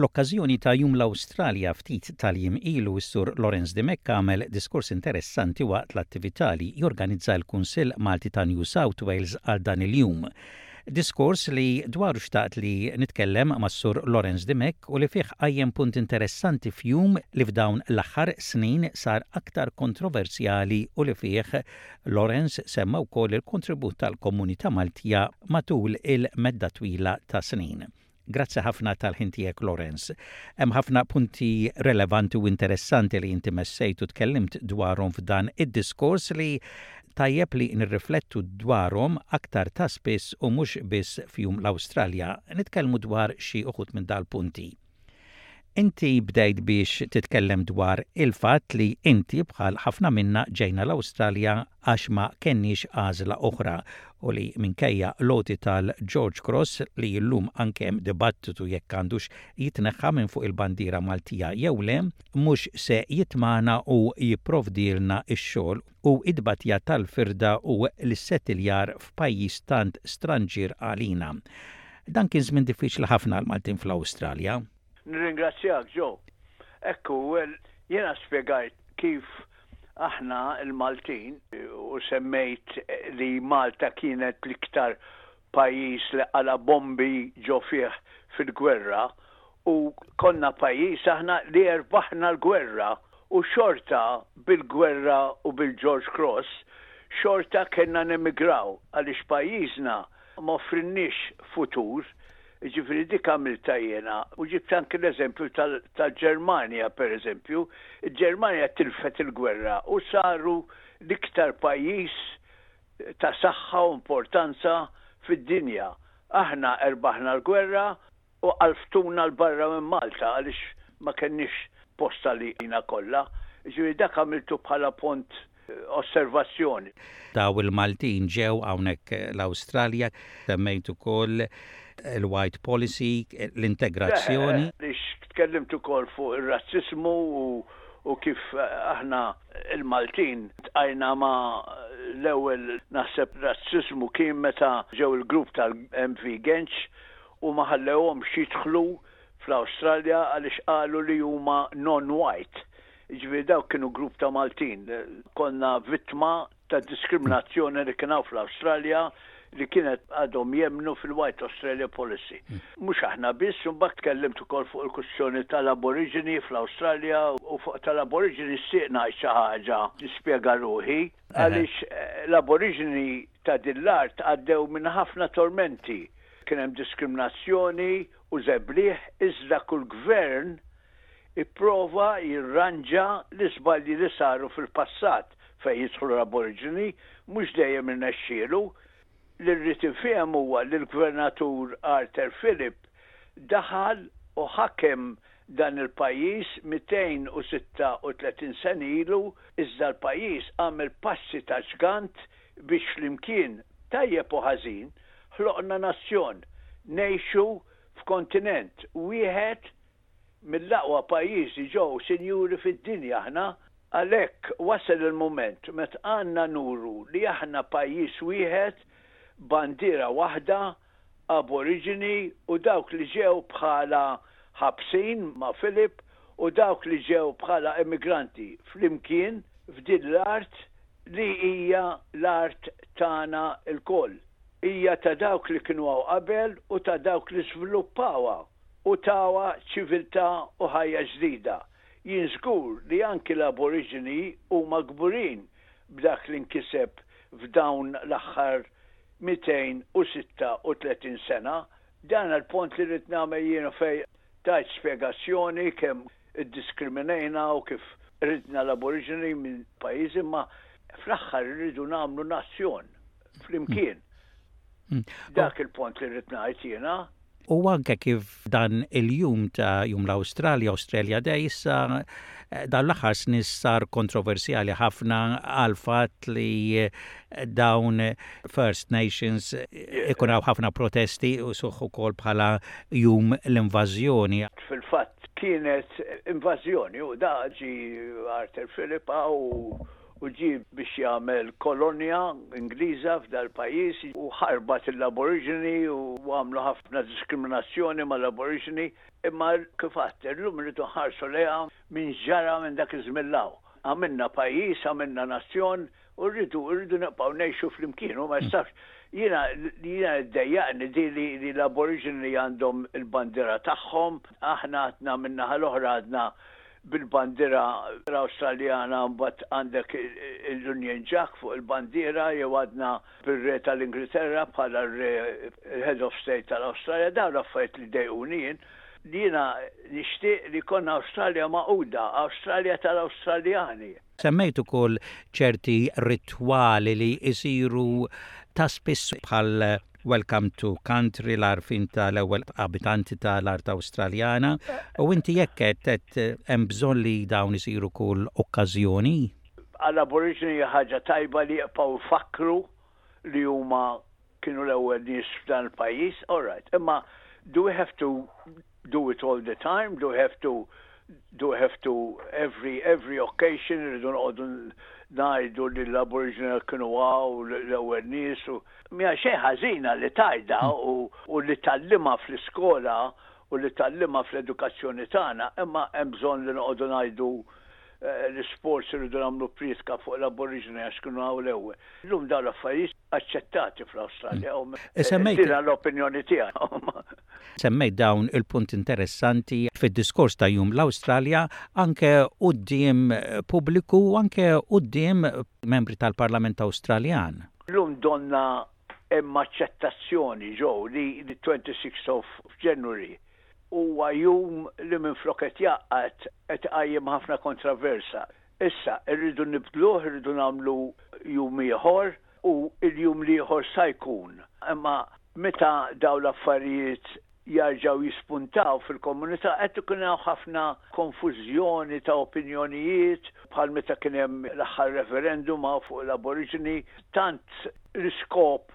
Fl-okkażjoni ta' Jum l-Awstralja ftit tal-jiem ilu s-Sur Lawrence De Mecca għamel diskors interessanti waqt l-attività li jorganizza l-Kunsill Malti ta' New South Wales għal dan il-jum. Diskors li dwaru xtaqt li nitkellem mas-Sur Lawrence De Mecc u li fih qajjem punt interessanti f'jum li f'dawn l-aħħar snin sar aktar kontroversjali u li fih Lawrence semma wkoll il-kontribut tal-komunità Maltija matul il-medda twila ta' snin. Grazzi ħafna tal-ħin tiegħek Lawrence. Hemm ħafna punti relevanti u interessanti li inti messejt u tkellimt dwarhom f'dan id-diskors li tajjeb li nirriflettu dwarhom aktar ta' spiss u mhux biss f'Jum l-Awstralja nitkellmu dwar xi uħud minn dal-punti. Inti bdejt biex titkellem dwar il-fatt li inti bħal ħafna minna ġejna l-Awstralja għax ma kenniex għażla oħra u li minkejja l-għoti tal-George Cross li llum anke hemm dibattitu jekk għandux jitneħħa minn fuq il-bandiera Maltija jew le mhux se jitmagħna u jipprovdielna x-xogħol u t-tbatija tal-firda u l-issettiljar f'pajjiż tant stranġier għalina. Dan kien żmien diffiċli ħafna għall-Maltin fl-Awstralja. Nirringrazzjak Jo. Hekk hu, jiena spjegajt kif aħna l-Maltin, u semmejt li Malta kienet l-iktar pajjiż li qala' bombi ġo fih fil-gwerra u konna pajjiż aħna li erbaħna l-gwerra u xorta bil-gwerra u bil-George Cross xorta kellna nemigraw għaliex pajjiżna m'offrinniex futur, jiġifieri dik għamiltha jiena u ġibt anki l-eżempju tal-Ġermanja per eżempju, il-Ġermanja tilfet il-gwerra u saru l-iktar pajjiż ta' saħħa u importanza fid-dinja. Aħna erbaħna l-gwerra u qalftuna 'l barra minn Malta għaliex ma kenniex post għalina kollha. Jiġifieri dak għamiltu bħala pont osservazzjoni. Daw il-Maltin ġew hawnhekk l-Awstralja. Semmejt ukoll il-white policy, l-integrazzjoni. Tkellimt ukoll fuq ir-razziżmu u kif aħna il-Maltin ltqajna ma' l-ewwel naħseb razziżmu kien meta ġew il-grupp tal-MV Genċ u ma ħallewhomx jidħlu fl-Awstralja għaliex qalu li huma non-white, jiġifieri dawk kienu grupp ta' Maltin. Konna vittma ta' diskriminazzjoni li kien hawn fl-Awstralja li kienet għadhom jemmnu fil-White Australia Policy. Mhux aħna biss, imbagħad tkellimt ukoll fuq il-kwistjoni tal-Aboriġini fl-Awstralja u fuq tal-Aboriġini nixtieq ngħid xi ħaġa nispjega ruħi għaliex l-Aboriġini ta' din l-art għaddew minn ħafna tormenti. Kien hemm diskriminazzjoni u żebligħ iżda kull gvern ipprova jirranġa l-iżbalji li saru fil-passat fejn jidħlu l-Aboriġini, mhux dejjem irnexxielu. Li rrid infiehem huwa li l-Gvernatur Arthur Phillip daħal u ħakem dan il-pajjiż 236 sena ilu iżda l-pajjiż għamel passi ta' ġgant biex flimkien, tajjeb u ħażin, ħloqna nazzjon, ngħixu f'kontinent wieħed Mill-aqwa pajjiżi ġew sinjuri fid-dinja aħna. Għalhekk wasal il-mument meta għandna nuru li aħna pajjiż wieħed, bandiera waħda, aboriġini u dawk li ġew bħala ħabsin ma' Philip u dawk li ġew bħala immigranti flimkien f'din l-art li hija l-art tagħna lkoll. Hija ta' dawk li kienu hawn qabel u ta' dawk li żviluppawha. u tawha ċiviltà u ħajja ġdida. Jien żgur li anki l-Aboriġini huma kburin b'dak li nkiseb f'dawn l-aħħar 236 sena. Dan il-pont li rrid nagħmel jiena fejn tajt spjegazzjoni kemm iddiskriminajna u kif qridna l-Aboriġini minn pajjiżi imma fl-aħħar irridu nagħmlu nazzjon flimkien. Mm. Dak il-punt li rrid ngħid jiena. U anke kif dan il-jum ta' jum l-Awstralja, Australia Day, issa eh, dan l-aħħar snis sar kontroversjali ħafna għal fatt li eh, dawn First Nations eh, ikun hawn ħafna protesti u suħ ukoll bħala jum l-invażjoni. Fil-fatt kienet invażjoni u daġi Arthur Filippa u u ġie biex jagħmel kolonja Ingliża f'dal-pajjiż u ħarbat il-Aboriġini u għamlu ħafna diskriminazzjoni mal-Aboriġini imma kif għedt illum irridu nħarsu lejha minn x'ġara minn dak iż-żmien 'l hawn. Għamilna pajjiż, għamilna nazzjon u rridu rridu nibqgħu ngħixu flimkien u ma jistax jiena jiena iddejjaqni di li li l-Aboriġini għandhom il-bandiera tagħhom, aħna għadna min-naħa l-oħra għadna bil-bandiera Awstraljana mbagħad għandek l-Union Jack fuq il-bandiera jew għadna bir-Re tal-Ingilterra bħala r-Re il-Head of State tal-Awstralja, dawn l-affarijiet li jdejquni jien. Jiena nixtieq li jkollna Awstralja magħquda, Awstralja tal-Awstraljani. Semmejt ukoll ċerti ritwali li jsiru ta' spiss bħal Welcome to country, l-għarfien ta' l-ewwel abitanti ta' l-art Awstraljana. U inti jekk qed qed hemm bżonn li dawn isiru kull okkażjoni? Għal Aboriġini hija ħaġa tajba li jibqgħu jfakkru li huma kienu l-ewwel nies f'dan il-pajjiż, all right. Imma do we have to Do it all the time, do have to, do have to every, every occasion irridu noqogħdu ngħidu li l-Aboriginal kienu hawn l-ewwel nies u. M'iha xejn ħażina li tgħidha u li tgħallimha fl-iskola u li tgħallimha fl-edukazzjoni tagħna imma hemm bżonn li noqogħdu ngħidu l-isports irridu nagħmlu prietka fuq l-Aboriġini għax kienu hawn l-ewwel. Illum dawn l-affarijiet aċċettati fl-Awstralja u dina l-opinjoni tiegħi. Semmejt dawn il-punti interessanti fid-diskors ta' Jum l-Awstralja anke quddiem pubbliku u anke quddiem membri tal-Parlament Awstraljan. Illum donnha hemm aċċettazzjoni ġew li d'26 of January Huwa jum li minflok qed jgħaqqad, qed iqajjem ħafna kontraversa. Issa, irridu nibdluh, irridu nagħmlu jum ieħor u l-jum l-ieħor sa jkun. Imma meta dawn l-affarijiet jarġgħu jispuntaw fil-komunità qed ikun hawn ħafna konfużjoni ta' opinjonijiet bħal meta kien hemm l-aħħar referendum hawn fuq l-Aboriġini, tant l-iskop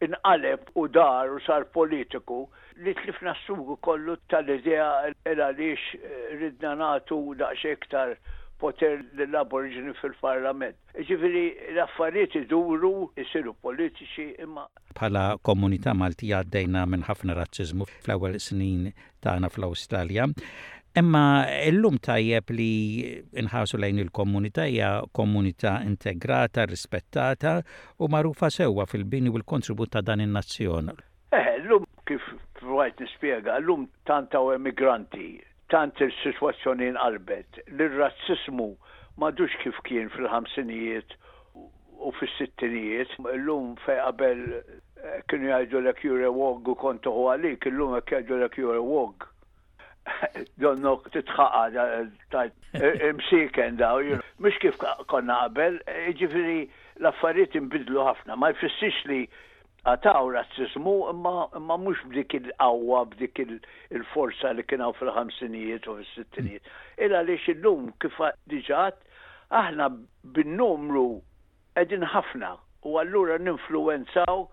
inqaleb u dar u sar politiku li tlifna s-sugu kollu tal-idea il-għaliex ridna nagħtu daqsxejn iktar poter lill-Aboriġini fil-Parlament. Jiġifieri l-affarijiet iduru, isiru politiċi imma. Bħala komunità Maltija għaddejna minn ħafna razziżmu fl-ewwel snin tagħna fl-Awstralja. Imma illum tajjeb li nħarsu lejn il-komunità hija komunità integrata, rispettata u magħrufa sewwa fil-bini u l-kontribut ta' dan in-nazzjon. Eh, llum kif provajt nispjega, llum tant hawn emigranti, tant is-sitwazzjoni nqalbet, li r-razzismu m'għadux kif kien fil-ħamsinijiet u fis-sittinijiet. Illum fejn qabel kienu jgħidulek you're a wog u kont toħu għalik, illum jekk jgħidulek you're a wog donnok titħaqad għal tgħid imsieken dawn, you know. Mhux kif konna qabel, jiġifieri l-affarijiet inbidlu ħafna. Ma jfissirx li Qatgħu r-razziżmu imma imma mhux b'dik il-qawwa, b'dik il-forza li kien hawn fil-ħamsinijiet u fis-sittinijiet. Il għaliex illum kif diġà għedt, aħna bin-numru qegħdin ħafna u allura ninfluwenzaw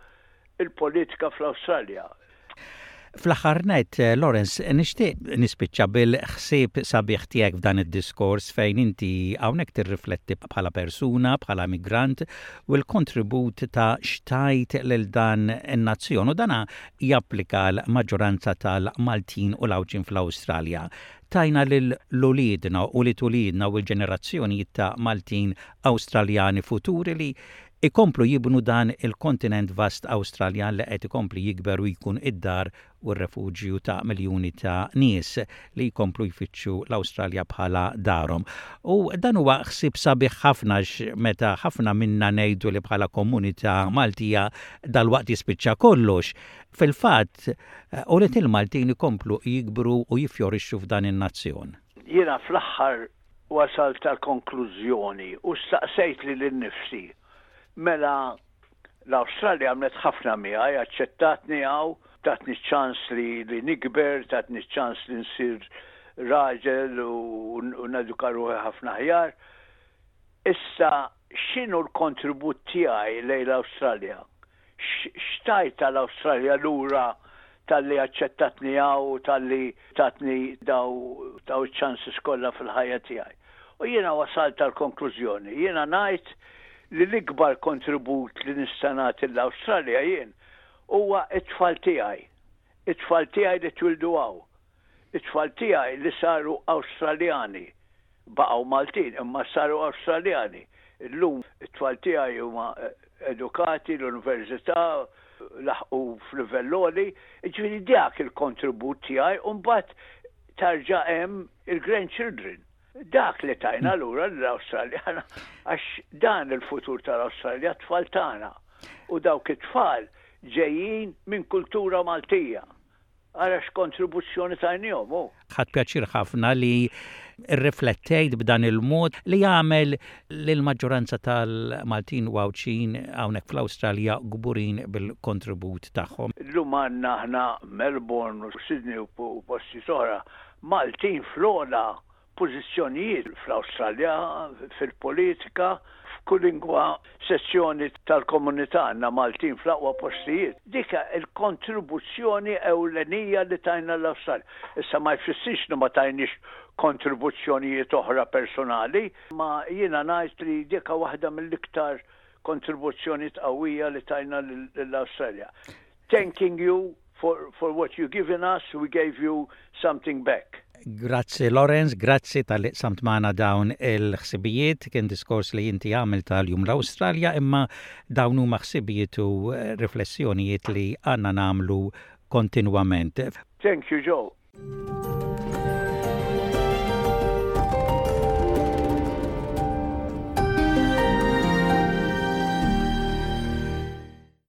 il-politika fl-Awstralja. Fl-aħħar nett, Lawrence, nixtieq nispiċċa bil-ħsieb sabiħ tiegħek f'dan id-diskors fejn inti hawnhekk tirrifletti bħala persuna, bħala immigrant u l-kontribut ta' xtajt lil dan in-nazzjon u dana japplika għal maġġoranza tal-Maltin u l-Għawdxin fl-Awstralja. Tajna lil uliedna, ulied uliedna u l-ġenerazzjonijiet ta' Maltin Awstraljani futuri li ikomplu jibnu dan il-kontinent vast Awstraljan li qed ikompli jikber u jkun id-dar u r-refuġju ta' miljuni ta' nies li jkomplu jfittxu l-Awstralja bħala darhom. U dan huwa ħsieb sabiħ ħafna għax meta ħafna minna ngħidu li bħala komunità Maltija dalwaqt jispiċċa kollox, fil-fatt ulied il-Maltin ikomplu jikbru u jiffjorixxu f'dan in-nazzjon. Jiena fl-aħħar wasalt għall-konklużjoni u staqsejt lili nnifsi, Mela, l-Awstralja għamlet ħafna miegħi, aċċettatni hawn, tatni ċ-ċans li nikber, tatni ċ-ċans li nsir raġel u neduka ruħi ħafna aħjar. Issa, x'inhu l-kontribut tiegħi lejn l-Awstralja? X'tgħid tal-Awstralja lura talli aċċettatni hawn u talli tatni dawn iċ-chances kollha fil-ħajja tiegħi? U jiena wasalt għall-konklużjoni, jiena ngħid li l-ikbar kontribut li nista' nagħti lill-Awstralja jien huwa t-tfal tiegħi. It-tfal tiegħi li twildu hawn. It-tfal tiegħi li saru Awstraljani, baqgħu Maltin imma saru Awstraljani. Illum it-tfal tiegħi huma edukati, l-università, laħqu f'livell għoli. Jiġifieri dak il-kontribut tiegħi u mbagħad tarġa' hemm il-grandchildren. Dak li tajna lura lill-Awstraljana għax dan il-futur tal-Awstralja t-tfal tagħna u dawk it-tfal ġejjin minn kultura Maltija. Ara x'kontribuzzjoni tajniehom, hu! Ħadt pjaċir ħafna li rriflettejt b'dan il-mod li jagħmel lill-maġġoranza tal-Maltin u Għawdxin hawnhekk fl-Awstralja kburin bil-kontribut tagħhom. Illum għandna aħna Melbourne u Sydney u postijiet oħra, Maltin fl-ogħla Pożizzjonijiet fl-Awstralja, fil-politika, f'kulingwa sezzjoni tal-komunità għandna Maltin fl-aqwa postijiet. Dik hija l-kontribuzzjoni ewlenija li tajna l-Awstralja. Issa ma jfissirx li ma tajniex kontribuzzjonijiet oħra personali, imma jiena ngħid li dik hija waħda mill-iktar kontribuzzjonijiet qawwija li tajna lill-Awstralja. Thanking you for for what you given us, we gave you something back. Grazzi Lawrence, grazzi talli qsamt magħna dawn il-ħsibijiet, kien diskors li inti għamilt għal Jum l-Awstralja imma dawn huma ħsibijiet u riflessjonijiet li għandna nagħmlu kontinwament. Thank you Joe.